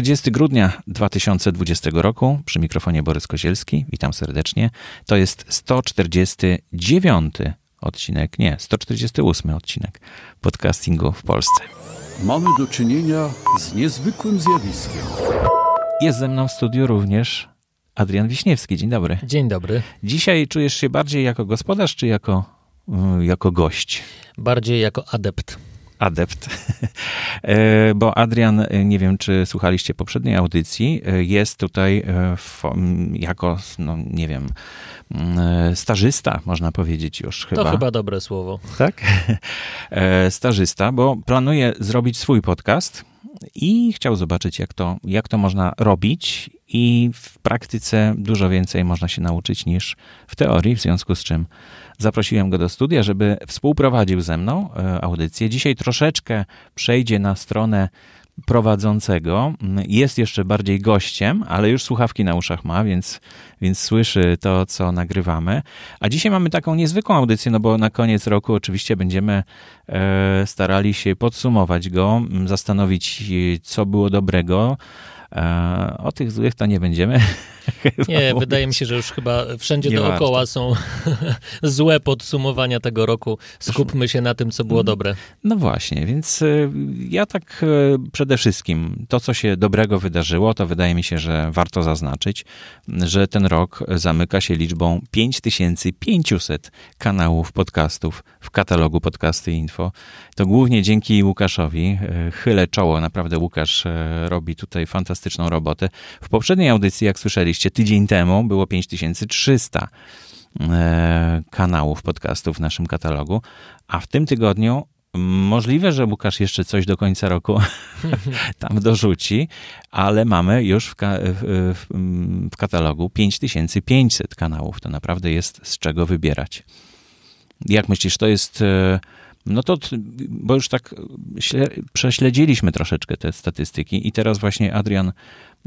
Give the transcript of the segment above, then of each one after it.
30 grudnia 2020 roku. Przy mikrofonie Borys Kozielski. Witam serdecznie. To jest 149 odcinek, nie, 148 odcinek podcastingu w Polsce. Mamy do czynienia z niezwykłym zjawiskiem. Jest ze mną w studiu również Adrian Wiśniewski. Dzień dobry. Dzień dobry. Dzisiaj czujesz się bardziej jako gospodarz, czy jako, y, jako gość? Bardziej jako adept. Adept. E, bo Adrian, e, nie wiem, czy słuchaliście poprzedniej audycji, e, jest tutaj w, jako, no nie wiem, stażysta, można powiedzieć już chyba. To chyba dobre słowo. Tak? Stażysta, bo planuje zrobić swój podcast i chciał zobaczyć, jak to, jak to można robić i w praktyce dużo więcej można się nauczyć niż w teorii, w związku z czym zaprosiłem go do studia, żeby współprowadził ze mną e, audycję. Dzisiaj troszeczkę przejdzie na stronę prowadzącego. Jest jeszcze bardziej gościem, ale już słuchawki na uszach ma, więc, więc słyszy to, co nagrywamy. A dzisiaj mamy taką niezwykłą audycję, no bo na koniec roku oczywiście będziemy e, starali się podsumować go, zastanowić, co było dobrego, o tych złych to nie będziemy. Nie, wydaje mi się, że już chyba wszędzie nie dookoła warto. są złe podsumowania tego roku. Skupmy się na tym, co było dobre. No właśnie, więc e, ja tak e, przede wszystkim to, co się dobrego wydarzyło, to wydaje mi się, że warto zaznaczyć, że ten rok zamyka się liczbą 5500 kanałów podcastów w katalogu Podcasty Info. To głównie dzięki Łukaszowi. Chylę czoło, naprawdę Łukasz robi tutaj fantastyczną robotę. W poprzedniej audycji, jak słyszeliście, tydzień temu było 5300 e, kanałów podcastów w naszym katalogu, a w tym tygodniu Możliwe, że Łukasz jeszcze coś do końca roku tam dorzuci, ale mamy już w, ka w, w, katalogu 5500 kanałów. To naprawdę jest z czego wybierać. Jak myślisz, to jest e, no to, bo już tak prześledziliśmy troszeczkę te statystyki i teraz właśnie Adrian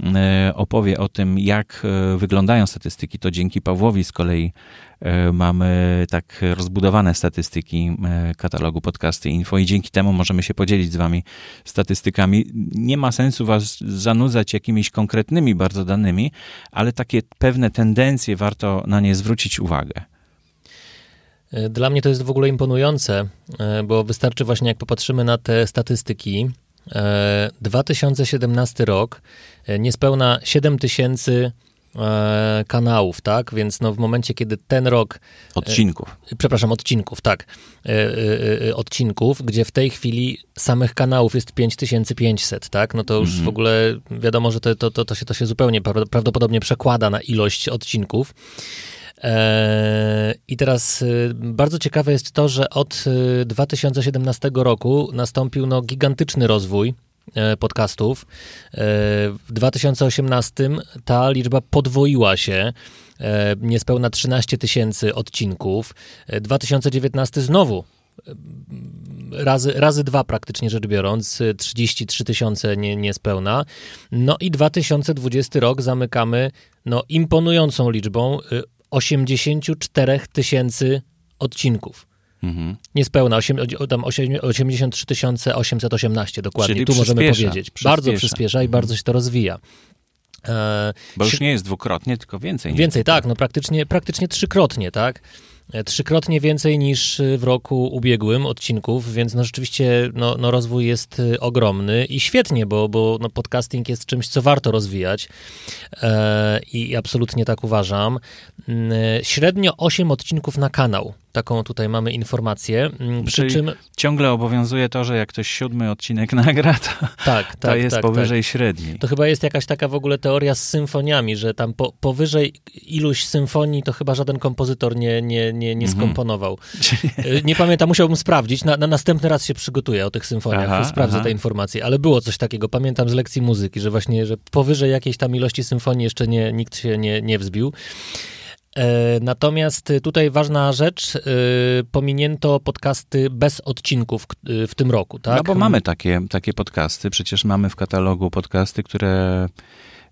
e, opowie o tym, jak e, wyglądają statystyki. To dzięki Pawłowi z kolei e, mamy tak rozbudowane statystyki katalogu podcasty info i dzięki temu możemy się podzielić z wami statystykami. Nie ma sensu was zanudzać jakimiś konkretnymi bardzo danymi, ale takie pewne tendencje warto na nie zwrócić uwagę. E, dla mnie to jest w ogóle imponujące, e, bo wystarczy właśnie, jak popatrzymy na te statystyki. 2017 e, rok, niespełna 7 tysięcy kanałów, tak? Więc no w momencie, kiedy ten rok... Odcinków. Przepraszam, odcinków, tak. Odcinków, gdzie w tej chwili samych kanałów jest 5500, tak? No to już mm -hmm. w ogóle wiadomo, że to, to, to, się, to się zupełnie prawdopodobnie przekłada na ilość odcinków. E, I teraz y, bardzo ciekawe jest to, że od 2017 y, roku nastąpił no, gigantyczny rozwój e, podcastów. E, w 2018 ta liczba podwoiła się. Niespełna 13 tysięcy odcinków. 2019 znowu razy, razy dwa praktycznie rzecz biorąc, 33 tysiące nie, niespełna. No i 2020 rok zamykamy no, imponującą liczbą 84 tysięcy odcinków. Mhm. Niespełna, 8, tam 83 818 dokładnie, Czyli tu możemy powiedzieć. Przyspiesza. Bardzo przyspiesza i mhm. bardzo się to rozwija. E, Bo już nie jest dwukrotnie, tylko więcej. Więcej, tak, no praktycznie, praktycznie trzykrotnie, tak. E, trzykrotnie więcej niż w roku ubiegłym odcinków, więc no rzeczywiście no, no rozwój jest y, ogromny i świetnie, bo, bo no podcasting jest czymś, co warto rozwijać e, i absolutnie tak uważam. Mm, e, średnio 8 odcinków na kanał. Taką tutaj mamy informację. Mm, przy Czyli czym ciągle obowiązuje to, że jak ktoś siódmy odcinek nagra, to, tak, to tak, jest tak, powyżej tak. średniej. To chyba jest jakaś taka w ogóle teoria z symfoniami, że tam po, powyżej iluś symfonii to chyba żaden kompozytor nie, nie, nie, nie mhm. skomponował. Mm-hmm. Nie pamiętam, musiałbym sprawdzić. Na, na, następny raz się przygotuję o tych symfoniach, aha, sprawdzę aha. te informacje, ale było coś takiego. Pamiętam z lekcji muzyki, że właśnie, że powyżej jakiejś tam ilości symfonii jeszcze nie, nikt się nie, nie wzbił. E, natomiast tutaj ważna rzecz, e, pominięto podcasty bez odcinków w tym roku, tak? No bo mamy takie, takie podcasty, przecież mamy w katalogu podcasty, które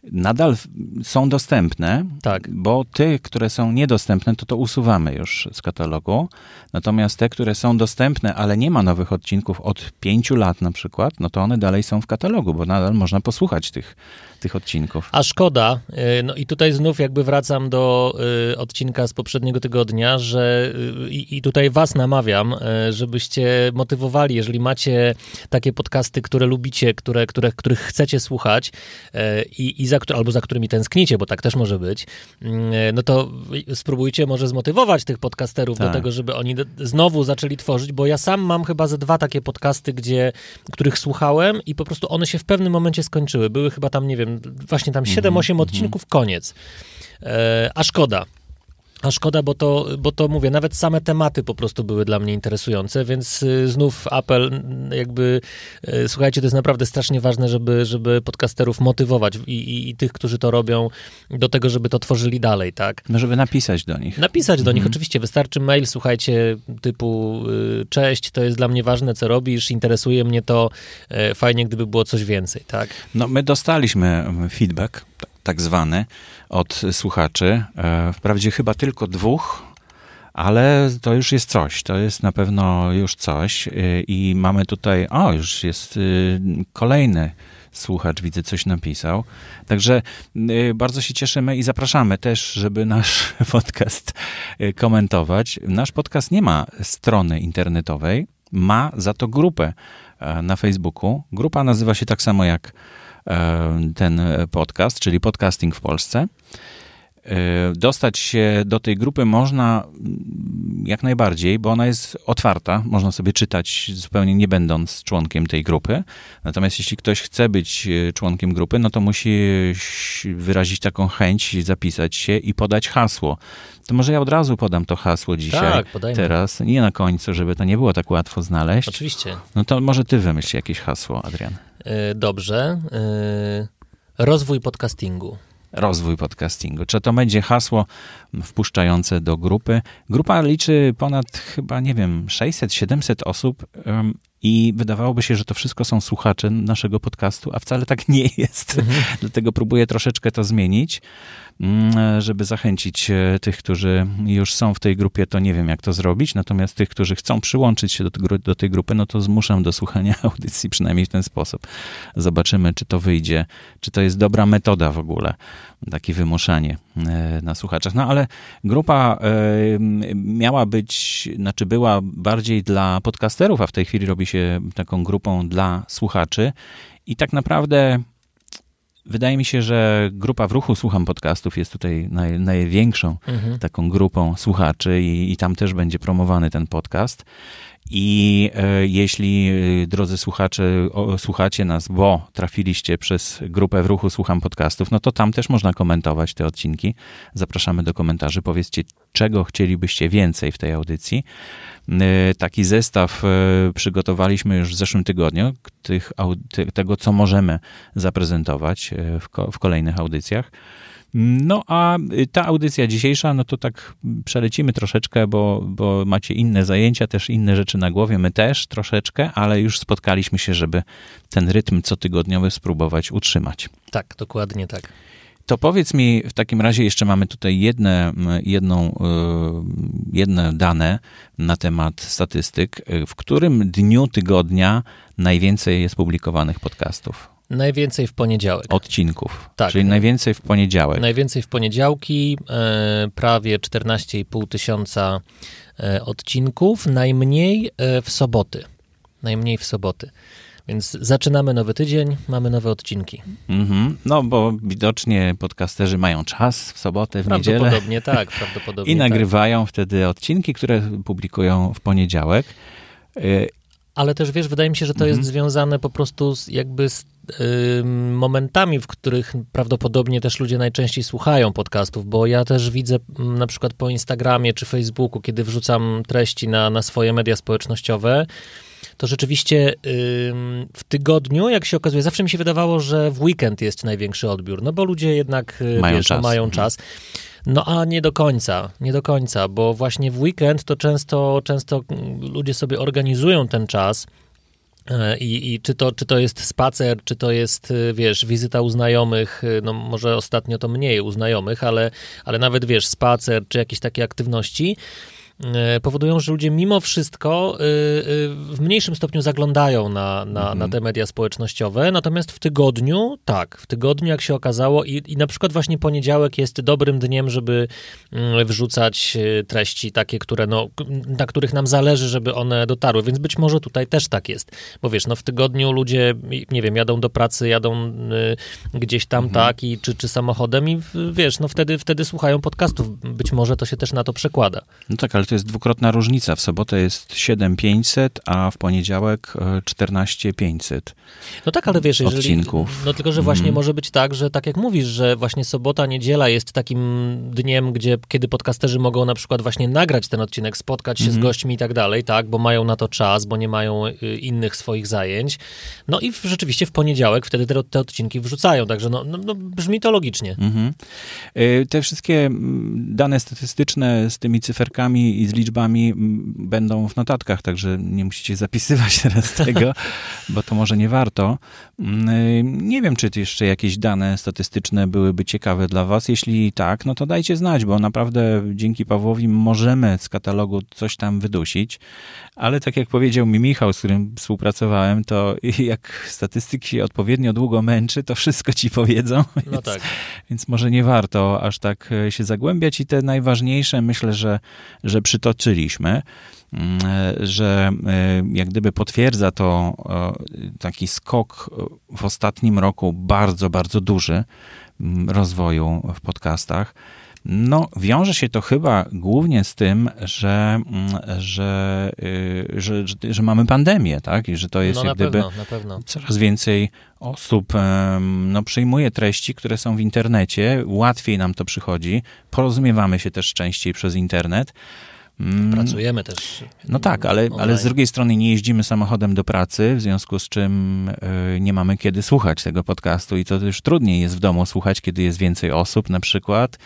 nadal są dostępne, Tak. bo te, które są niedostępne, to to usuwamy już z katalogu. Natomiast te, które są dostępne, ale nie ma nowych odcinków od pięciu lat na przykład, no to one dalej są w katalogu, bo nadal można posłuchać tych, tych odcinków. A szkoda, y, no i tutaj znów jakby wracam do y, odcinka z poprzedniego tygodnia, że y, i tutaj was namawiam, żebyście motywowali, jeżeli macie takie podcasty, które lubicie, które, które, których chcecie słuchać i, i za, albo za którymi tęsknicie, bo tak też może być, no to spróbujcie może zmotywować tych podcasterów do Tak. tego, żeby oni znowu zaczęli tworzyć, bo ja sam mam chyba ze dwa takie podcasty, gdzie, których słuchałem i po prostu one się w pewnym momencie skończyły. Były chyba tam, nie wiem, właśnie tam 7-8 odcinków, koniec. E, a szkoda. A szkoda, bo to, bo to mówię, nawet same tematy po prostu były dla mnie interesujące, więc y, znów apel, n- jakby y, słuchajcie, to jest naprawdę strasznie ważne, żeby, żeby podcasterów motywować i, i, i tych, którzy to robią, do tego, żeby to tworzyli dalej, tak? No, żeby napisać do nich. Napisać do nich, oczywiście, wystarczy mail, słuchajcie, typu y, cześć, to jest dla mnie ważne, co robisz, interesuje mnie to, e, fajnie, gdyby było coś więcej, tak? No, my dostaliśmy mm, feedback, tak zwany, od słuchaczy. E, Wprawdzie chyba tylko dwóch, ale to już jest coś. To jest na pewno już coś. E, I mamy tutaj, o, już jest y, kolejny słuchacz, widzę, coś napisał. Także y, bardzo się cieszymy i zapraszamy też, żeby nasz podcast y, komentować. Nasz podcast nie ma strony internetowej, ma za to grupę e, na Facebooku. Grupa nazywa się tak samo jak ten podcast, czyli Podcasting w Polsce. E, Dostać się do tej grupy można jak najbardziej, bo ona jest otwarta. Można sobie czytać zupełnie nie będąc członkiem tej grupy. Natomiast jeśli ktoś chce być e, członkiem grupy, no to musi wyrazić taką chęć, zapisać się i podać hasło. To może ja od razu podam to hasło dzisiaj, Tak, podajmy. teraz, nie na końcu, żeby to nie było tak łatwo znaleźć. Oczywiście. No to może ty wymyśl jakieś hasło, Adrian. E, Dobrze. E, Rozwój podcastingu. Rozwój podcastingu. Czy to będzie hasło wpuszczające do grupy? Grupa liczy ponad chyba, nie wiem, 600-700 osób i wydawałoby się, że to wszystko są słuchacze naszego podcastu, a wcale tak nie jest. Dlatego próbuję troszeczkę to zmienić, żeby zachęcić e, tych, którzy już są w tej grupie, to nie wiem jak to zrobić, natomiast tych, którzy chcą przyłączyć się do, do tej grupy, no to zmuszam do słuchania audycji przynajmniej w ten sposób. Zobaczymy, czy to wyjdzie, czy to jest dobra metoda w ogóle, takie wymuszanie e, na słuchaczach. No ale grupa e, miała być, znaczy była bardziej dla podcasterów, a w tej chwili robi się taką grupą dla słuchaczy i tak naprawdę wydaje mi się, że grupa w ruchu Słucham Podcastów jest tutaj naj, największą Mhm. taką grupą słuchaczy i, i tam też będzie promowany ten podcast. I e, jeśli, e, drodzy słuchacze, o, słuchacie nas, bo trafiliście przez grupę w ruchu Słucham Podcastów, no to tam też można komentować te odcinki. Zapraszamy do komentarzy. Powiedzcie, czego chcielibyście więcej w tej audycji. E, Taki zestaw e, przygotowaliśmy już w zeszłym tygodniu, tych, tego, co możemy zaprezentować e, w, ko- w kolejnych audycjach. No a ta audycja dzisiejsza, no to tak przelecimy troszeczkę, bo, bo macie inne zajęcia, też inne rzeczy na głowie, my też troszeczkę, ale już spotkaliśmy się, żeby ten rytm cotygodniowy spróbować utrzymać. Tak, dokładnie tak. To powiedz mi, w takim razie jeszcze mamy tutaj jedne, jedną, y, jedne dane na temat statystyk. W którym dniu tygodnia najwięcej jest publikowanych podcastów? Najwięcej w poniedziałek. Odcinków. Tak. Czyli najwięcej w poniedziałek. Najwięcej w poniedziałki, e, prawie 14,5 tysiąca e, odcinków, najmniej e, w soboty. Najmniej w soboty. Więc zaczynamy nowy tydzień, mamy nowe odcinki. Mhm. No, bo widocznie podcasterzy mają czas w sobotę, w niedzielę Prawdopodobnie tak, prawdopodobnie i tak. nagrywają wtedy odcinki, które publikują w poniedziałek. Ale też wiesz, wydaje mi się, że to Mhm. jest związane po prostu z, jakby z momentami, w których prawdopodobnie też ludzie najczęściej słuchają podcastów, bo ja też widzę mm, na przykład po Instagramie czy Facebooku, kiedy wrzucam treści na, na swoje media społecznościowe, to rzeczywiście w tygodniu, jak się okazuje, zawsze mi się wydawało, że w weekend jest największy odbiór, no bo ludzie jednak y, Mają wiesz, czas. mają Mhm. czas. No a nie do końca, nie do końca, bo właśnie w weekend to często, często mm, ludzie sobie organizują ten czas I, I czy, to, czy to jest spacer, czy to jest, y, wiesz, wizyta u znajomych, y, no może ostatnio to mniej u znajomych, ale, ale nawet, wiesz, spacer, czy jakieś takie aktywności, E, powodują, że ludzie mimo wszystko e, e, w mniejszym stopniu zaglądają na, na, mhm. na te media społecznościowe, natomiast w tygodniu, tak, w tygodniu jak się okazało i, i na przykład właśnie poniedziałek jest dobrym dniem, żeby mm, wrzucać treści takie, które no, na których nam zależy, żeby one dotarły, więc być może tutaj też tak jest, bo wiesz, no w tygodniu ludzie, nie wiem, jadą do pracy, jadą gdzieś tam, mhm. tak, i czy, czy samochodem i wiesz, no wtedy, wtedy słuchają podcastów, być może to się też na to przekłada. No tak, ale to jest dwukrotna różnica. W sobotę jest 7500, a w poniedziałek 14500. E, no tak, ale wiesz, jeżeli, odcinków. No tylko, że właśnie mm. może być tak, że tak jak mówisz, że właśnie sobota, niedziela jest takim dniem, gdzie kiedy podcasterzy mogą na przykład właśnie nagrać ten odcinek, spotkać się mm. z mhm. gośćmi i tak dalej, tak, bo mają na to czas, bo nie mają y, innych swoich zajęć. No i w, rzeczywiście w poniedziałek wtedy te, te odcinki wrzucają, także no, no, no brzmi to logicznie. Mm -hmm. Te wszystkie dane statystyczne z tymi cyferkami i z liczbami będą w notatkach, także nie musicie zapisywać teraz tego, bo to może nie warto. Nie wiem, czy jeszcze jakieś dane statystyczne byłyby ciekawe dla Was. Jeśli tak, no to dajcie znać, bo naprawdę dzięki Pawłowi możemy z katalogu coś tam wydusić, ale tak jak powiedział mi Michał, z którym współpracowałem, to jak statystyk się odpowiednio długo męczy, to wszystko ci powiedzą. No więc, tak. Więc może nie warto aż tak e, się zagłębiać i te najważniejsze myślę, że, że przytoczyliśmy mm, że e, jak gdyby potwierdza to e, taki skok w ostatnim roku bardzo, bardzo duży mm, rozwoju w podcastach. No, wiąże się to chyba głównie z tym, że, mm, że, y, że, że, że mamy pandemię, tak? I że to jest no, jak gdyby pewno, coraz więcej osób no, przyjmuje treści, które są w internecie, łatwiej nam to przychodzi, porozumiewamy się też częściej przez internet. Mm. Pracujemy też. No tak, ale, ale z drugiej strony nie jeździmy samochodem do pracy, w związku z czym y, nie mamy kiedy słuchać tego podcastu i to już trudniej jest w domu słuchać, kiedy jest więcej osób na przykład.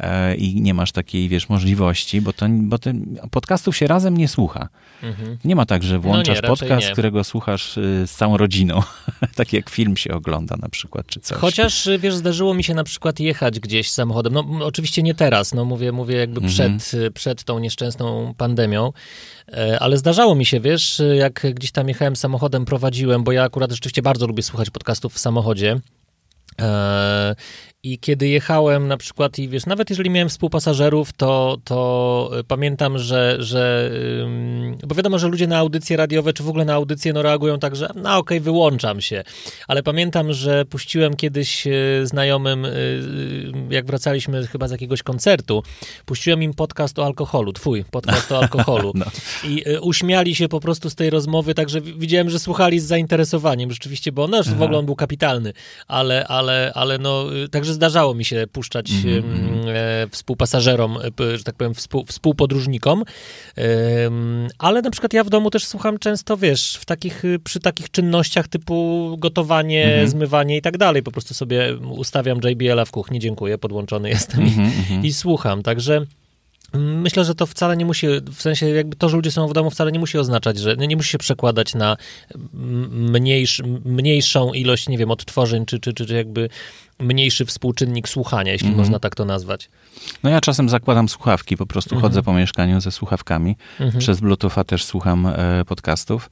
E, i nie masz takiej, wiesz, możliwości, bo, to, bo to podcastów się razem nie słucha. Mhm. Nie ma tak, że włączasz no nie, podcast, którego słuchasz y, z całą rodziną, tak jak film się ogląda na przykład, czy coś. Chociaż, y, wiesz, zdarzyło mi się na przykład jechać gdzieś samochodem, no oczywiście nie teraz, no mówię, mówię jakby mhm. przed, mhm. przed tą nieszczęsną pandemią, e, ale zdarzało mi się, wiesz, jak gdzieś tam jechałem samochodem, prowadziłem, bo ja akurat rzeczywiście bardzo lubię słuchać podcastów w samochodzie, i kiedy jechałem na przykład, i wiesz, nawet jeżeli miałem współpasażerów, to, to pamiętam, że, że bo wiadomo, że ludzie na audycje radiowe, czy w ogóle na audycje, no reagują tak, że no okej, okay, wyłączam się. Ale pamiętam, że puściłem kiedyś e, znajomym, e, jak wracaliśmy chyba z jakiegoś koncertu, puściłem im podcast o alkoholu, twój podcast o alkoholu. No. I uśmiali się po prostu z tej rozmowy, także widziałem, że słuchali z zainteresowaniem rzeczywiście, bo no, w ogóle on był kapitalny, ale, ale, ale no, także że zdarzało mi się puszczać mm -hmm. e, współpasażerom, e, że tak powiem, współ, współpodróżnikom, e, ale na przykład ja w domu też słucham często, wiesz, w takich, przy takich czynnościach typu gotowanie, mm -hmm. zmywanie i tak dalej, po prostu sobie ustawiam JBL-a w kuchni, dziękuję, podłączony jestem mm -hmm. i, mhm. i słucham, także Myślę, że to wcale nie musi, w sensie jakby to, że ludzie są w domu wcale nie musi oznaczać, że nie musi się przekładać na mniejsz, mniejszą ilość, nie wiem, odtworzeń, czy, czy, czy jakby mniejszy współczynnik słuchania, jeśli mm -hmm. można tak to nazwać. No ja czasem zakładam słuchawki, po prostu mm -hmm. chodzę po mieszkaniu ze słuchawkami. Mm -hmm. Przez Bluetootha też słucham e, podcastów.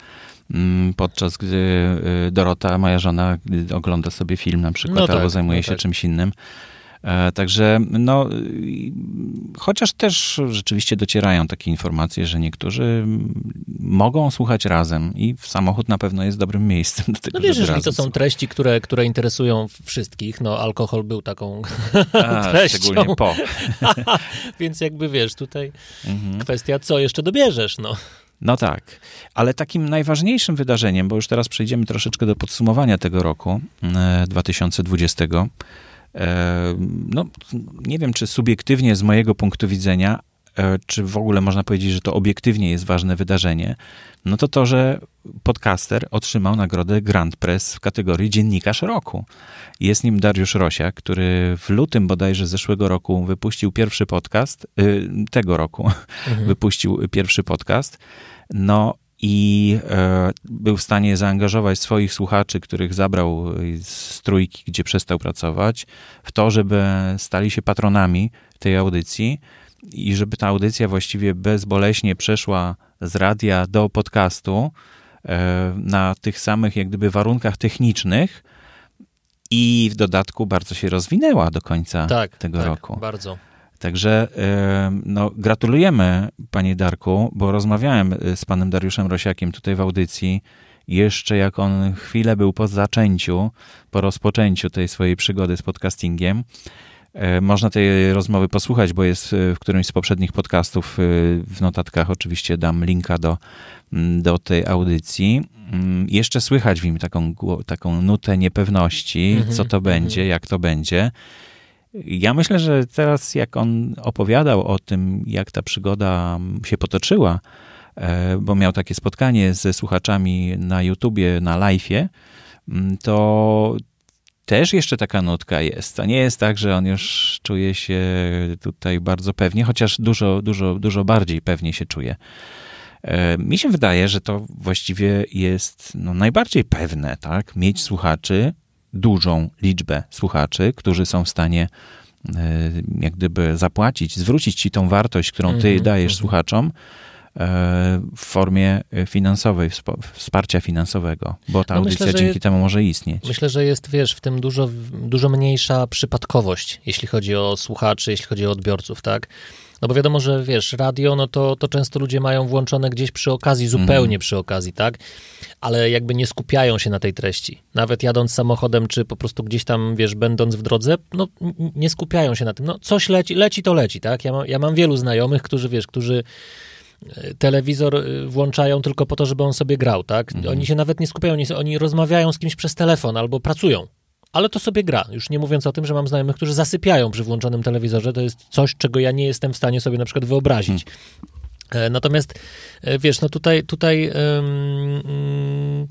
Mm, podczas gdy e, Dorota, moja żona, ogląda sobie film na przykład, no tak, albo zajmuje no się tak. czymś innym. E, także, no, chociaż też rzeczywiście docierają takie informacje, że niektórzy mogą słuchać razem i samochód na pewno jest dobrym miejscem do tego, No wiesz, jeżeli to są treści, które, które interesują wszystkich, no alkohol był taką A, treścią. Szczególnie po. Więc jakby wiesz, tutaj mhm. kwestia, co jeszcze dobierzesz, no. No tak, ale takim najważniejszym wydarzeniem, bo już teraz przejdziemy troszeczkę do podsumowania tego roku 2020, e, no, nie wiem, czy subiektywnie z mojego punktu widzenia, e, czy w ogóle można powiedzieć, że to obiektywnie jest ważne wydarzenie, no to to, że podcaster otrzymał nagrodę Grand Press w kategorii Dziennikarz Roku. Jest nim Dariusz Rosiak, który w lutym bodajże zeszłego roku wypuścił pierwszy podcast, y, tego roku mhm. wypuścił pierwszy podcast. No i e, był w stanie zaangażować swoich słuchaczy, których zabrał z trójki, gdzie przestał pracować, w to, żeby stali się patronami tej audycji i żeby ta audycja właściwie bezboleśnie przeszła z radia do podcastu e, na tych samych jak gdyby warunkach technicznych i w dodatku bardzo się rozwinęła do końca tak, tego tak, roku. Bardzo. Także no, gratulujemy, panie Darku, bo rozmawiałem z panem Dariuszem Rosiakiem tutaj w audycji, jeszcze jak on chwilę był po zaczęciu, po rozpoczęciu tej swojej przygody z podcastingiem. E, można tej rozmowy posłuchać, bo jest w którymś z poprzednich podcastów. E, w notatkach oczywiście dam linka do, do tej audycji. Mm, jeszcze słychać w nim taką, taką nutę niepewności, -hmm, co to -hmm. będzie, jak to będzie. Ja myślę, że teraz jak on opowiadał o tym, jak ta przygoda się potoczyła, e, bo miał takie spotkanie ze słuchaczami na YouTubie, na live'ie, mm, to też jeszcze taka nutka jest. To nie jest tak, że on już czuje się tutaj bardzo pewnie, chociaż dużo, dużo, dużo bardziej pewnie się czuje. E, mi się wydaje, że to właściwie jest no, najbardziej pewne, tak? Mieć słuchaczy, dużą liczbę słuchaczy, którzy są w stanie e, jak gdyby zapłacić, zwrócić ci tą wartość, którą ty mm -hmm, dajesz mm -hmm. słuchaczom e, w formie finansowej, wsparcia finansowego, bo ta no audycja myślę, dzięki temu może istnieć. Myślę, że jest, wiesz, w tym dużo, dużo mniejsza przypadkowość, jeśli chodzi o słuchaczy, jeśli chodzi o odbiorców, tak? No bo wiadomo, że wiesz, radio, no to, to często ludzie mają włączone gdzieś przy okazji, zupełnie mm. przy okazji, tak? Ale jakby nie skupiają się na tej treści. Nawet jadąc samochodem, czy po prostu gdzieś tam, wiesz, będąc w drodze, no nie skupiają się na tym. No coś leci, leci to leci, tak? Ja, ja mam wielu znajomych, którzy, wiesz, którzy e, telewizor e, włączają tylko po to, żeby on sobie grał, tak? Mm. Oni się nawet nie skupiają, oni rozmawiają z kimś przez telefon albo pracują, ale to sobie gra. Już nie mówiąc o tym, że mam znajomych, którzy zasypiają przy włączonym telewizorze. To jest coś, czego ja nie jestem w stanie sobie na przykład wyobrazić. Hmm. Natomiast e, wiesz, no tutaj, tutaj um,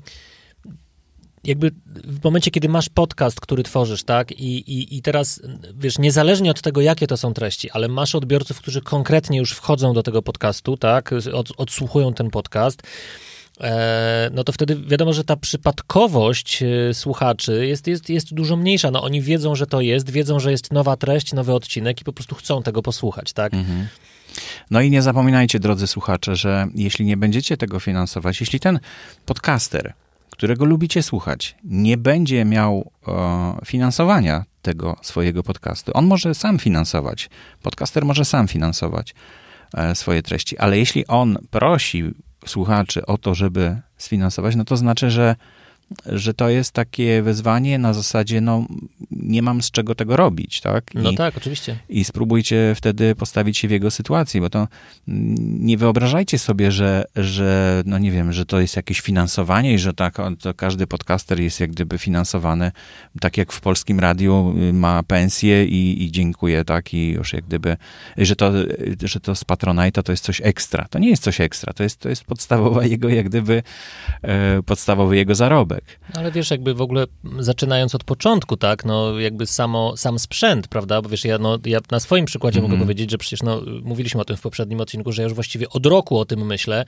jakby w momencie, kiedy masz podcast, który tworzysz, tak, i, i, i teraz, wiesz, niezależnie od tego, jakie to są treści, ale masz odbiorców, którzy konkretnie już wchodzą do tego podcastu, tak, od, odsłuchują ten podcast, E, no to wtedy wiadomo, że ta przypadkowość e, słuchaczy jest, jest, jest dużo mniejsza. No oni wiedzą, że to jest, wiedzą, że jest nowa treść, nowy odcinek i po prostu chcą tego posłuchać, tak? Mhm. No i nie zapominajcie, drodzy słuchacze, że jeśli nie będziecie tego finansować, jeśli ten podcaster, którego lubicie słuchać, nie będzie miał o, finansowania tego swojego podcastu, on może sam finansować, podcaster może sam finansować e, swoje treści, ale jeśli on prosi słuchaczy o to, żeby sfinansować, no to znaczy, że że to jest takie wezwanie na zasadzie, no nie mam z czego tego robić, tak? I, no tak, oczywiście. I spróbujcie wtedy postawić się w jego sytuacji, bo to nie wyobrażajcie sobie, że, że no nie wiem, że to jest jakieś finansowanie i że tak, to każdy podcaster jest jak gdyby finansowany, tak jak w polskim radiu y, ma pensję i, i dziękuję, tak? I już jak gdyby, że to, że to z Patronite'a to jest coś ekstra. To nie jest coś ekstra, to jest, to jest podstawowa jego jak gdyby, e, podstawowy jego zarobek. Ale wiesz, jakby w ogóle zaczynając od początku, tak, no jakby samo, sam sprzęt, prawda, bo wiesz, ja, no, ja na swoim przykładzie mm -hmm. mogę mhm. powiedzieć, że przecież no, mówiliśmy o tym w poprzednim odcinku, że ja już właściwie od roku o tym myślę,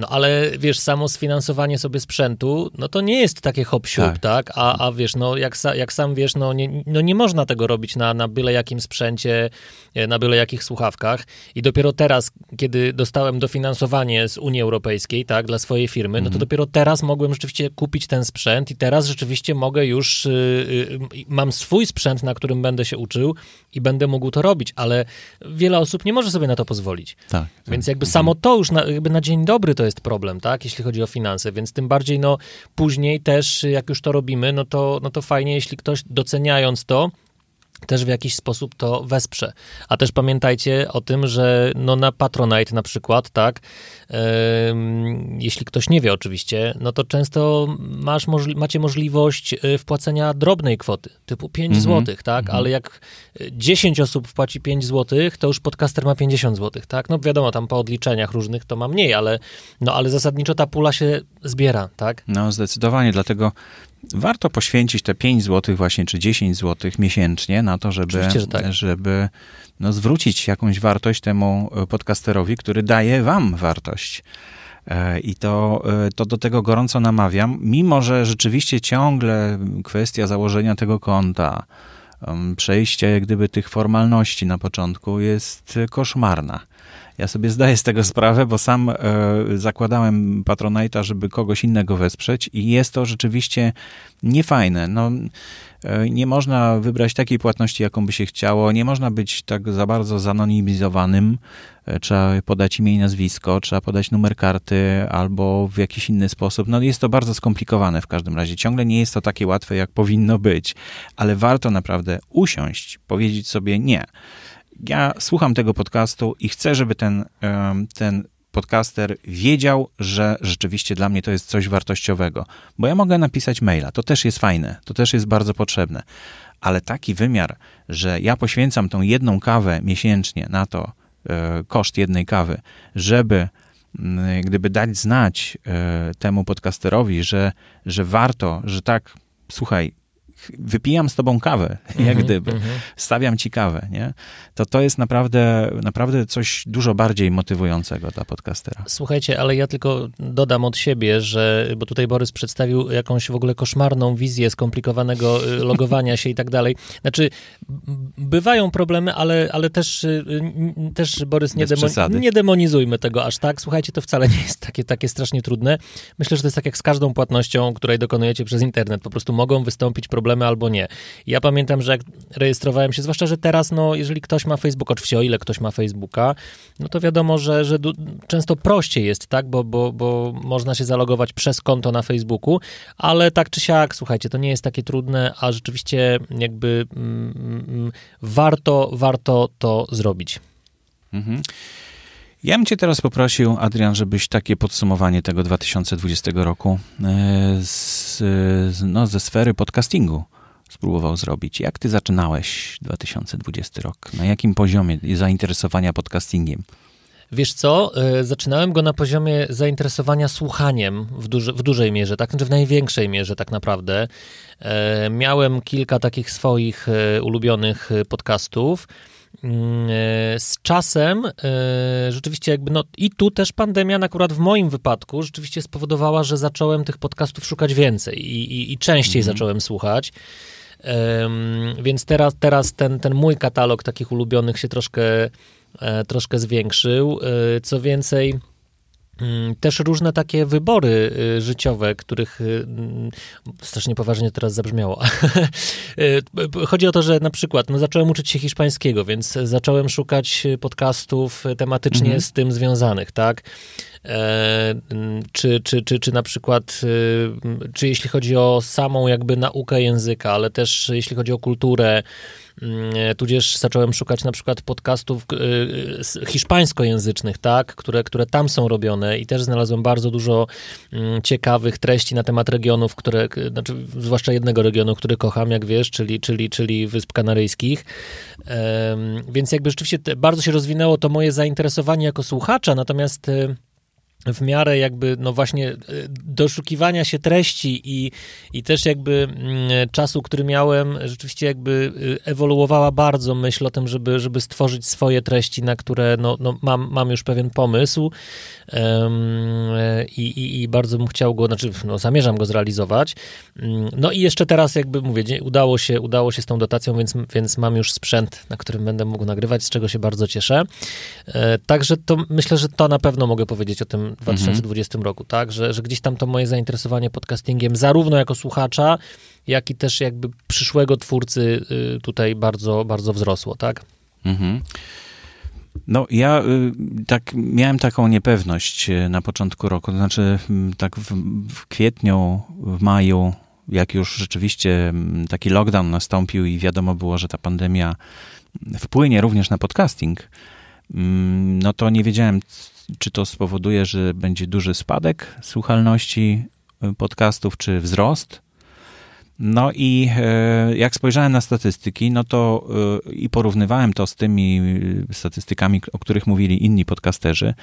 no ale wiesz, samo sfinansowanie sobie sprzętu, no to nie jest takie hop tak. tak? A, a wiesz, no jak, jak sam wiesz, no nie, no nie można tego robić na, na byle jakim sprzęcie, e, na byle jakich słuchawkach. I dopiero teraz, kiedy dostałem dofinansowanie z Unii Europejskiej, tak, dla swojej firmy, no to mhm. dopiero teraz mogłem rzeczywiście kupić ten sprzęt i teraz rzeczywiście mogę już, yy, yy, mam swój sprzęt, na którym będę się uczył i będę mógł to robić, ale wiele osób nie może sobie na to pozwolić. Tak, Więc jakby mhm. samo to już na, jakby na dzień dobry to jest problem, tak, jeśli chodzi o finanse, więc tym bardziej, no, później też, jak już to robimy, no to, no to fajnie, jeśli ktoś doceniając to, też w jakiś sposób to wesprze. A też pamiętajcie o tym, że no na Patronite na przykład, tak, yy, jeśli ktoś nie wie oczywiście, no to często masz możli macie możliwość y, wpłacenia drobnej kwoty, typu 5 mm -hmm. zł, tak, mm -hmm. ale jak 10 osób wpłaci 5 zł, to już podcaster ma 50 zł, tak, no wiadomo, tam po odliczeniach różnych to ma mniej, ale, no ale zasadniczo ta pula się zbiera, tak. No zdecydowanie, dlatego warto poświęcić te 5 zł właśnie, czy 10 zł miesięcznie na to, żeby, tak. żeby no, zwrócić jakąś wartość temu podcasterowi, który daje wam wartość. I to, to do tego gorąco namawiam, mimo że rzeczywiście ciągle kwestia założenia tego konta, przejście jak gdyby tych formalności na początku jest koszmarna. Ja sobie zdaję z tego sprawę, bo sam e, zakładałem Patronite'a, żeby kogoś innego wesprzeć i jest to rzeczywiście niefajne. No, e, nie można wybrać takiej płatności, jaką by się chciało, nie można być tak za bardzo zanonimizowanym, e, trzeba podać imię i nazwisko, trzeba podać numer karty albo w jakiś inny sposób. No jest to bardzo skomplikowane w każdym razie. Ciągle nie jest to takie łatwe, jak powinno być, ale warto naprawdę usiąść, powiedzieć sobie nie ja słucham tego podcastu i chcę, żeby ten, ten podcaster wiedział, że rzeczywiście dla mnie to jest coś wartościowego. Bo ja mogę napisać maila, to też jest fajne, to też jest bardzo potrzebne. Ale taki wymiar, że ja poświęcam tą jedną kawę miesięcznie na to, e, koszt jednej kawy, żeby gdyby dać znać e, temu podcasterowi, że, że warto, że tak, słuchaj, wypijam z tobą kawę, jak mm -hmm, gdyby, mm -hmm. stawiam ci kawę, nie? To to jest naprawdę, naprawdę coś dużo bardziej motywującego dla podcastera. Słuchajcie, ale ja tylko dodam od siebie, że, bo tutaj Borys przedstawił jakąś w ogóle koszmarną wizję skomplikowanego y, logowania się i tak dalej. Znaczy, bywają problemy, ale, ale też, y, też Borys, nie, demon, nie demonizujmy tego aż tak. Słuchajcie, to wcale nie jest takie, takie strasznie trudne. Myślę, że to jest tak jak z każdą płatnością, której dokonujecie przez internet. Po prostu mogą wystąpić problemy problemy albo nie. Ja pamiętam, że jak rejestrowałem się, zwłaszcza, że teraz, no, jeżeli ktoś ma Facebook, oczywiście o ile ktoś ma Facebooka, no to wiadomo, że, że często prościej jest, tak, bo, bo, bo można się zalogować przez konto na Facebooku, ale tak czy siak, słuchajcie, to nie jest takie trudne, a rzeczywiście jakby mm, mm, warto, warto to zrobić. Mhm. Ja bym Cię teraz poprosił, Adrian, żebyś takie podsumowanie tego 2020 roku e, z, no, ze sfery podcastingu spróbował zrobić. Jak Ty zaczynałeś 2020 rok? Na jakim poziomie zainteresowania podcastingiem? Wiesz co, e, zaczynałem go na poziomie zainteresowania słuchaniem w, duży, w dużej mierze, tak, znaczy w największej mierze tak naprawdę. E, miałem kilka takich swoich ulubionych podcastów. Mm, e, z czasem e, rzeczywiście jakby, no i tu też pandemia akurat w moim wypadku rzeczywiście spowodowała, że zacząłem tych podcastów szukać więcej i, i, i częściej mhm. zacząłem słuchać. Um, więc teraz, teraz ten, ten mój katalog takich ulubionych się troszkę, e, troszkę zwiększył. Co więcej, też różne takie wybory y, życiowe, których y, mm, strasznie poważnie teraz zabrzmiało. Y, chodzi o to, że na przykład no, zacząłem uczyć się hiszpańskiego, więc zacząłem szukać podcastów tematycznie mhm. z tym związanych, tak? E, mm, czy, czy, czy, czy na przykład, czy jeśli chodzi o samą jakby naukę języka, ale też jeśli chodzi o kulturę, Mm, tudzież zacząłem szukać na przykład podcastów y, hiszpańskojęzycznych, tak, które, które tam są robione i też znalazłem bardzo dużo mm, ciekawych treści na temat regionów, które, znaczy zwłaszcza jednego regionu, który kocham, jak wiesz, czyli, czyli, czyli Wysp Kanaryjskich. Więc jakby rzeczywiście bardzo się rozwinęło to moje zainteresowanie jako słuchacza, natomiast y, w miarę jakby, no właśnie, e, doszukiwania się treści i, i też jakby mm, czasu, który miałem, rzeczywiście jakby e, ewoluowała bardzo myśl o tym, żeby, żeby stworzyć swoje treści, na które no, no mam, mam już pewien pomysł um, i, i, i, bardzo bym chciał go, znaczy no, zamierzam go zrealizować. Mm, no i jeszcze teraz jakby mówię, udało się, udało się z tą dotacją, więc, więc mam już sprzęt, na którym będę mógł nagrywać, z czego się bardzo cieszę. E, także to myślę, że to na pewno mogę powiedzieć o tym 2020 mhm. roku, tak? Że, że gdzieś tam to moje zainteresowanie podcastingiem, zarówno jako słuchacza, jak i też jakby przyszłego twórcy y, tutaj bardzo, bardzo wzrosło, tak? Mhm. No, ja y, tak miałem taką niepewność y, na początku roku. To znaczy, tak w, w kwietniu, w maju, jak już rzeczywiście taki lockdown nastąpił i wiadomo było, że ta pandemia wpłynie również na podcasting, no to nie wiedziałem, czy to spowoduje, że będzie duży spadek słuchalności y, podcastów, czy wzrost. No i e, jak spojrzałem na statystyki, no to e, i porównywałem to z tymi y, statystykami, o których mówili inni podcasterzy,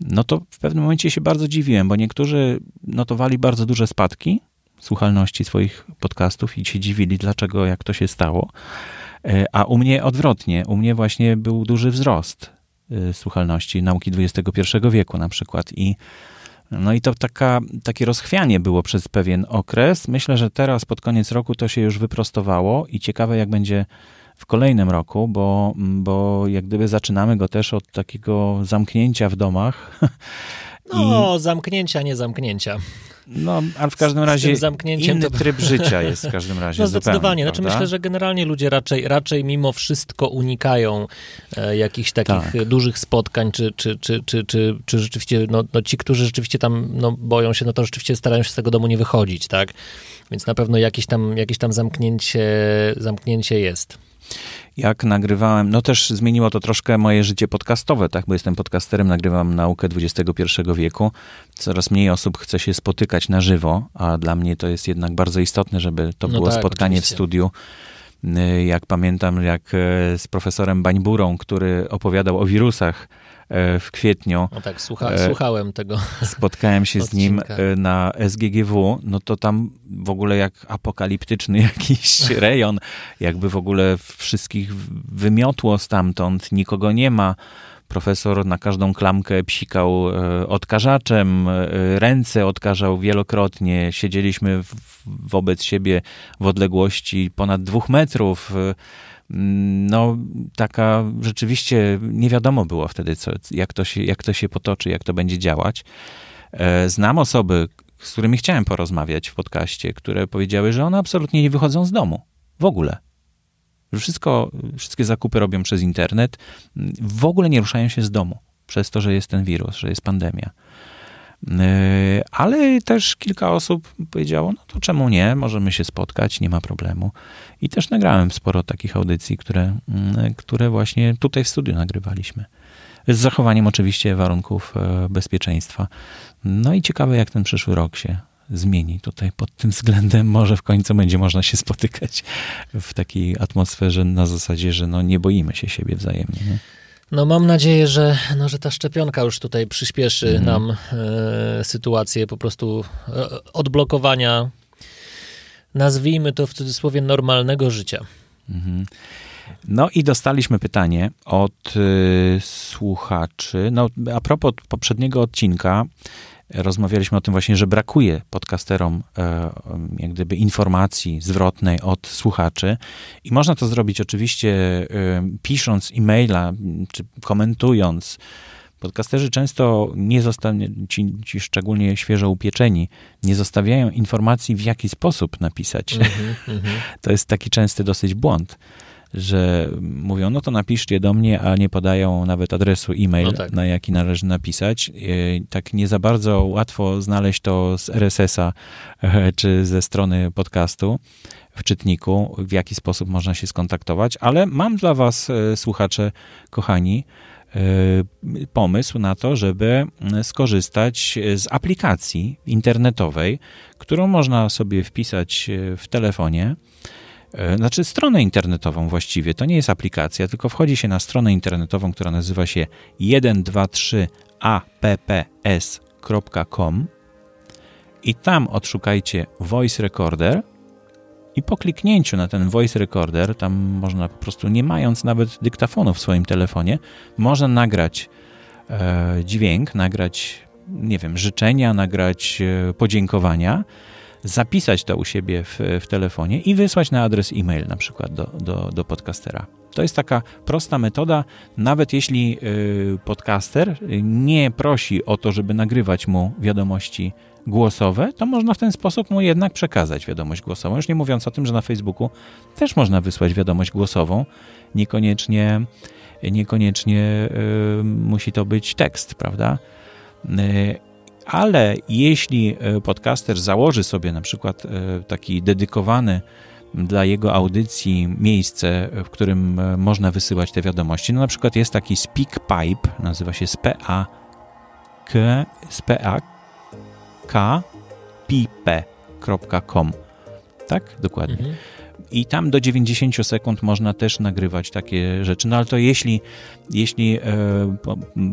no to w pewnym momencie się bardzo dziwiłem, bo niektórzy notowali bardzo duże spadki słuchalności swoich podcastów i się dziwili, dlaczego, jak to się stało. E, a u mnie odwrotnie, u mnie właśnie był duży wzrost. Y, słuchalności nauki XXI wieku na przykład. I No i to taka, takie rozchwianie było przez pewien okres. Myślę, że teraz pod koniec roku to się już wyprostowało i ciekawe jak będzie w kolejnym roku, bo, bo jak gdyby zaczynamy go też od takiego zamknięcia w domach. No, I... zamknięcia, nie zamknięcia. No, ale w każdym razie inny to... tryb życia jest w każdym razie. No zdecydowanie. Zupełnie, znaczy myślę, że generalnie ludzie raczej, raczej mimo wszystko unikają e, jakichś takich tak. dużych spotkań, czy, czy, czy, czy, czy, czy rzeczywiście, no, no, ci, którzy rzeczywiście tam no, boją się, no to rzeczywiście starają się z tego domu nie wychodzić, tak? Więc na pewno jakieś tam, jakieś tam zamknięcie, zamknięcie jest jak nagrywałem, no też zmieniło to troszkę moje życie podcastowe, tak, bo jestem podcasterem, nagrywam naukę XXI wieku. Coraz mniej osób chce się spotykać na żywo, a dla mnie to jest jednak bardzo istotne, żeby to no było tak, spotkanie oczywiście. w studiu. Y, jak pamiętam, jak e, z profesorem Bańburą, który opowiadał o wirusach, E, w kwietniu. No tak, słucha, e, słuchałem tego. Spotkałem się odcinka. z nim na SGGW, no to tam w ogóle jak apokaliptyczny jakiś rejon, jakby w ogóle wszystkich wymiotło stamtąd, nikogo nie ma. Profesor na każdą klamkę psikał odkażaczem, ręce odkażał wielokrotnie. Siedzieliśmy wobec siebie w odległości ponad dwóch metrów no taka rzeczywiście nie wiadomo było wtedy, co, jak, to się, jak to się potoczy, jak to będzie działać. E, znam osoby, z którymi chciałem porozmawiać w podcaście, które powiedziały, że one absolutnie nie wychodzą z domu. W ogóle. Wszystko, wszystkie zakupy robią przez internet. W ogóle nie ruszają się z domu przez to, że jest ten wirus, że jest pandemia. E, ale też kilka osób powiedziało, no to czemu nie, możemy się spotkać, nie ma problemu. I też nagrałem sporo takich audycji, które, mm, które właśnie tutaj w studiu nagrywaliśmy. Z zachowaniem oczywiście warunków e, bezpieczeństwa. No i ciekawe, jak ten przyszły rok się zmieni tutaj pod tym względem. Może w końcu będzie można się spotykać w takiej atmosferze na zasadzie, że no nie boimy się siebie wzajemnie. Nie? No mam nadzieję, że, no, że ta szczepionka już tutaj przyspieszy mhm. nam e, sytuację po prostu e, odblokowania, nazwijmy to w cudzysłowie, normalnego życia. Mhm. No i dostaliśmy pytanie od y, słuchaczy. No, a propos poprzedniego odcinka, rozmawialiśmy o tym właśnie, że brakuje podcasterom e, jak gdyby informacji zwrotnej od słuchaczy i można to zrobić oczywiście pisząc e-maila czy komentując. Podcasterzy często nie zostawiają, ci, ci, szczególnie świeżo upieczeni, nie zostawiają informacji, w jaki sposób napisać. Mm -hmm, to jest taki częsty dosyć błąd że mówią, no to napiszcie do mnie, a nie podają nawet adresu e-mail, no tak. na jaki należy napisać. E, tak nie za bardzo łatwo znaleźć to z RSS-a e, czy ze strony podcastu w czytniku, w jaki sposób można się skontaktować, ale mam dla was, e, słuchacze kochani, pomysł na to, żeby skorzystać z aplikacji internetowej, którą można sobie wpisać w telefonie E, znaczy stronę internetową właściwie. To nie jest aplikacja, tylko wchodzi się na stronę internetową, która nazywa się 123apps.com i tam odszukajcie Voice Recorder i po kliknięciu na ten Voice Recorder, tam można po prostu, nie mając nawet dyktafonu w swoim telefonie, można nagrać e, dźwięk, nagrać, nie wiem, życzenia, nagrać e, podziękowania zapisać to u siebie w, w telefonie i wysłać na adres e-mail na przykład do, do, do podcastera. To jest taka prosta metoda, nawet jeśli y, podcaster nie prosi o to, żeby nagrywać mu wiadomości głosowe, to można w ten sposób mu jednak przekazać wiadomość głosową. Już nie mówiąc o tym, że na Facebooku też można wysłać wiadomość głosową. Niekoniecznie, niekoniecznie y, musi to być tekst, prawda? Ale jeśli e, podcaster założy sobie na przykład e, taki dedykowany dla jego audycji miejsce, w którym e, można wysyłać te wiadomości, no na przykład jest taki SpeakPipe, nazywa się SPA SpeakPipe.com tak? Dokładnie. Mhm i tam do 90 sekund można też nagrywać takie rzeczy. No ale to jeśli, jeśli e,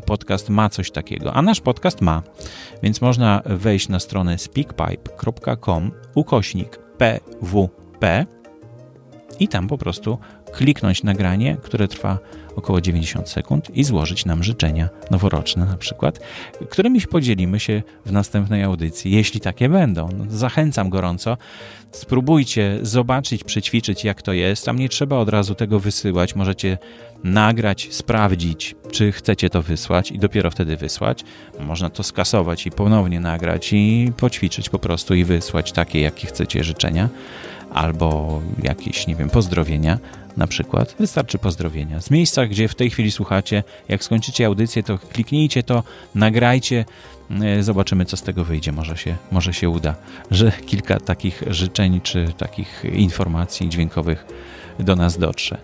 podcast ma coś takiego, a nasz podcast ma, więc można wejść na stronę speakpipe.com ukośnik pwp i tam po prostu kliknąć nagranie, które trwa około 90 sekund i złożyć nam życzenia noworoczne na przykład, którymi podzielimy się w następnej audycji, jeśli takie będą. No, zachęcam gorąco. Spróbujcie zobaczyć, przećwiczyć jak to jest. Tam nie trzeba od razu tego wysyłać. Możecie nagrać, sprawdzić, czy chcecie to wysłać i dopiero wtedy wysłać. Można to skasować i ponownie nagrać i poćwiczyć po prostu i wysłać takie, jakie chcecie życzenia albo jakieś, nie wiem, pozdrowienia na przykład. Wystarczy pozdrowienia. Z miejsca, gdzie w tej chwili słuchacie, jak skończycie audycję, to kliknijcie to, nagrajcie, e, zobaczymy, co z tego wyjdzie. Może się, może się uda, że kilka takich życzeń czy takich informacji dźwiękowych do nas dotrze.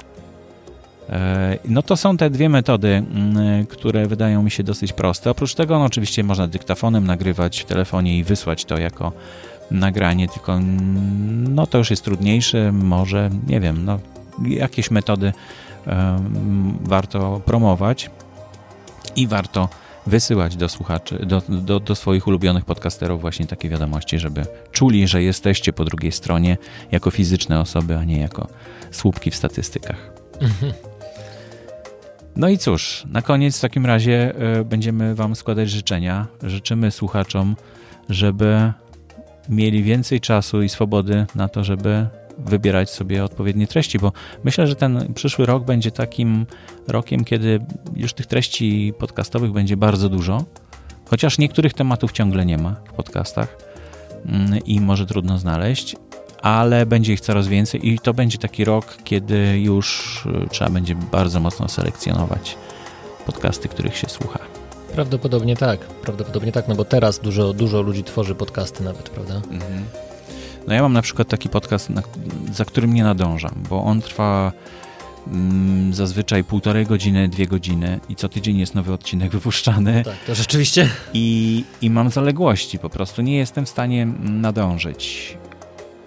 E, no to są te dwie metody, które wydają mi się dosyć proste. Oprócz tego, no oczywiście można dyktafonem nagrywać w telefonie i wysłać to jako nagranie, tylko no to już jest trudniejsze, może, nie wiem, no jakieś metody warto promować i warto wysyłać do słuchaczy, do, do, do, swoich ulubionych podcasterów właśnie takie wiadomości, żeby czuli, że jesteście po drugiej stronie jako fizyczne osoby, a nie jako słupki w statystykach. No i cóż, na koniec w takim razie e, będziemy Wam składać życzenia. Życzymy słuchaczom, żeby mieli więcej czasu i swobody na to, żeby wybierać sobie odpowiednie treści, bo myślę, że ten przyszły rok będzie takim rokiem, kiedy już tych treści podcastowych będzie bardzo dużo, chociaż niektórych tematów ciągle nie ma w podcastach mm, i może trudno znaleźć, ale będzie ich coraz więcej i to będzie taki rok, kiedy już y, trzeba będzie bardzo mocno selekcjonować podcasty, których się słucha. Prawdopodobnie tak, prawdopodobnie tak, no bo teraz dużo, dużo ludzi tworzy podcasty nawet, prawda? Mhm. No ja mam na przykład taki podcast, za którym nie nadążam, bo on trwa mm, zazwyczaj półtorej godziny, dwie godziny i co tydzień jest nowy odcinek wypuszczany. Tak, to rzeczywiście. I, I mam zaległości po prostu, nie jestem w stanie nadążyć.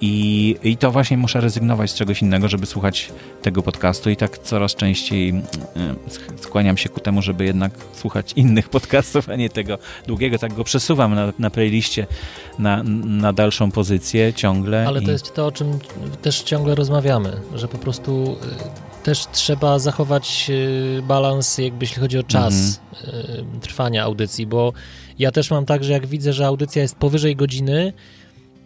I, I to właśnie muszę rezygnować z czegoś innego, żeby słuchać tego podcastu i tak coraz częściej mm, skłaniam się ku temu, żeby jednak słuchać innych podcastów, a nie tego długiego. Tak go przesuwam na, na playliście na, na dalszą pozycję ciągle. Ale i... to jest to, o czym też ciągle rozmawiamy, że po prostu y, też trzeba zachować y, balans, jakby jeśli chodzi o czas mhm. trwania audycji, bo ja też mam tak, że jak widzę, że audycja jest powyżej godziny,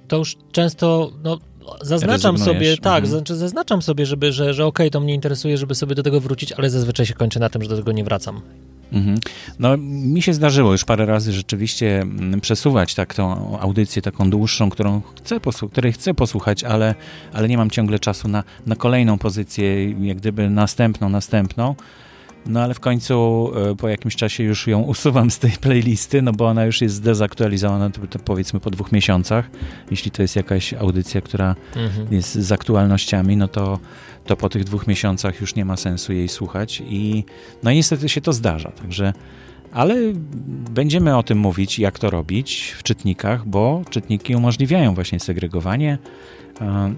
to już często no, zaznaczam sobie, tak, mhm. znaczy zaznaczam sobie, żeby, że, że okej, okay, to mnie interesuje, żeby sobie do tego wrócić, ale zazwyczaj się kończy na tym, że do tego nie wracam. Mhm. No, mi się zdarzyło już parę razy rzeczywiście mm, przesuwać tak tą audycję taką dłuższą, którą chcę której chcę posłuchać, ale, ale nie mam ciągle czasu na, na kolejną pozycję, jak gdyby następną, następną. No ale w końcu e, po jakimś czasie już ją usuwam z tej playlisty, no bo ona już jest zdezaktualizowana powiedzmy po dwóch miesiącach. Jeśli to jest jakaś audycja, która mhm. jest z aktualnościami, no to, to po tych dwóch miesiącach już nie ma sensu jej słuchać i no i niestety się to zdarza, także ale będziemy o tym mówić, jak to robić w czytnikach, bo czytniki umożliwiają właśnie segregowanie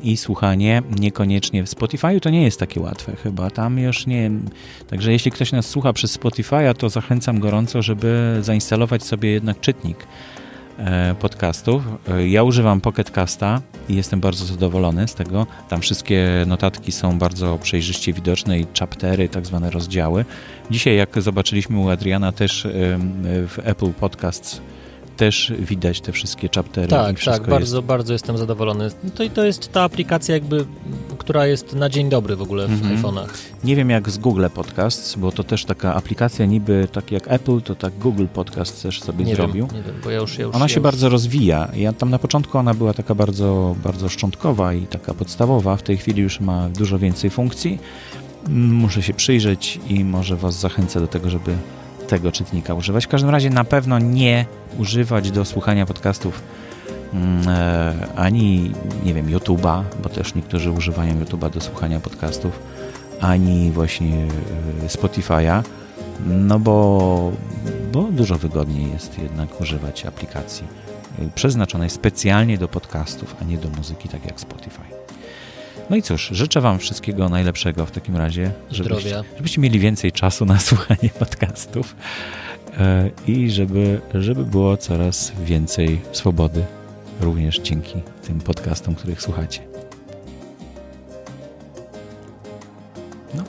i słuchanie niekoniecznie w Spotify to nie jest takie łatwe chyba. Tam już nie. Także jeśli ktoś nas słucha przez Spotify'a, to zachęcam gorąco, żeby zainstalować sobie jednak czytnik e, podcastów. E, ja używam Pocketcasta i jestem bardzo zadowolony z tego. Tam wszystkie notatki są bardzo przejrzyście widoczne i chaptery, tak zwane rozdziały. Dzisiaj, jak zobaczyliśmy u Adriana, też w Apple Podcasts też widać te wszystkie chaptery. Tak, tak, bardzo, jest... bardzo jestem zadowolony. To, to jest ta aplikacja jakby, która jest na dzień dobry w ogóle w mhm. iPhone'ach. Nie wiem jak z Google Podcasts, bo to też taka aplikacja niby tak jak Apple, to tak Google Podcast też sobie nie zrobił. Wiem, nie wiem, bo ja już, ja już ona ja się już... bardzo rozwija. Ja tam na początku ona była taka bardzo, bardzo szczątkowa i taka podstawowa. W tej chwili już ma dużo więcej funkcji. Muszę się przyjrzeć i może Was zachęcę do tego, żeby tego czytnika używać. W każdym razie na pewno nie używać do słuchania podcastów mm, e, ani, nie wiem, YouTube'a, bo też niektórzy używają YouTube'a do słuchania podcastów, ani właśnie e, Spotify'a, no bo, bo dużo wygodniej jest jednak używać aplikacji e, przeznaczonej specjalnie do podcastów, a nie do muzyki, tak jak Spotify. No i cóż, życzę Wam wszystkiego najlepszego w takim razie, żebyście, żebyście mieli więcej czasu na słuchanie podcastów E, i żeby, żeby było coraz więcej swobody, również dzięki tym podcastom, których słuchacie. No,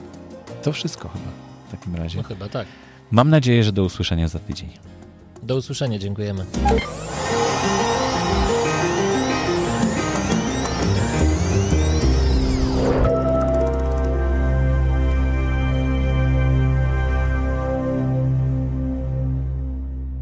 to wszystko chyba w takim razie. No chyba tak. Mam nadzieję, że do usłyszenia za tydzień. Do usłyszenia, dziękujemy.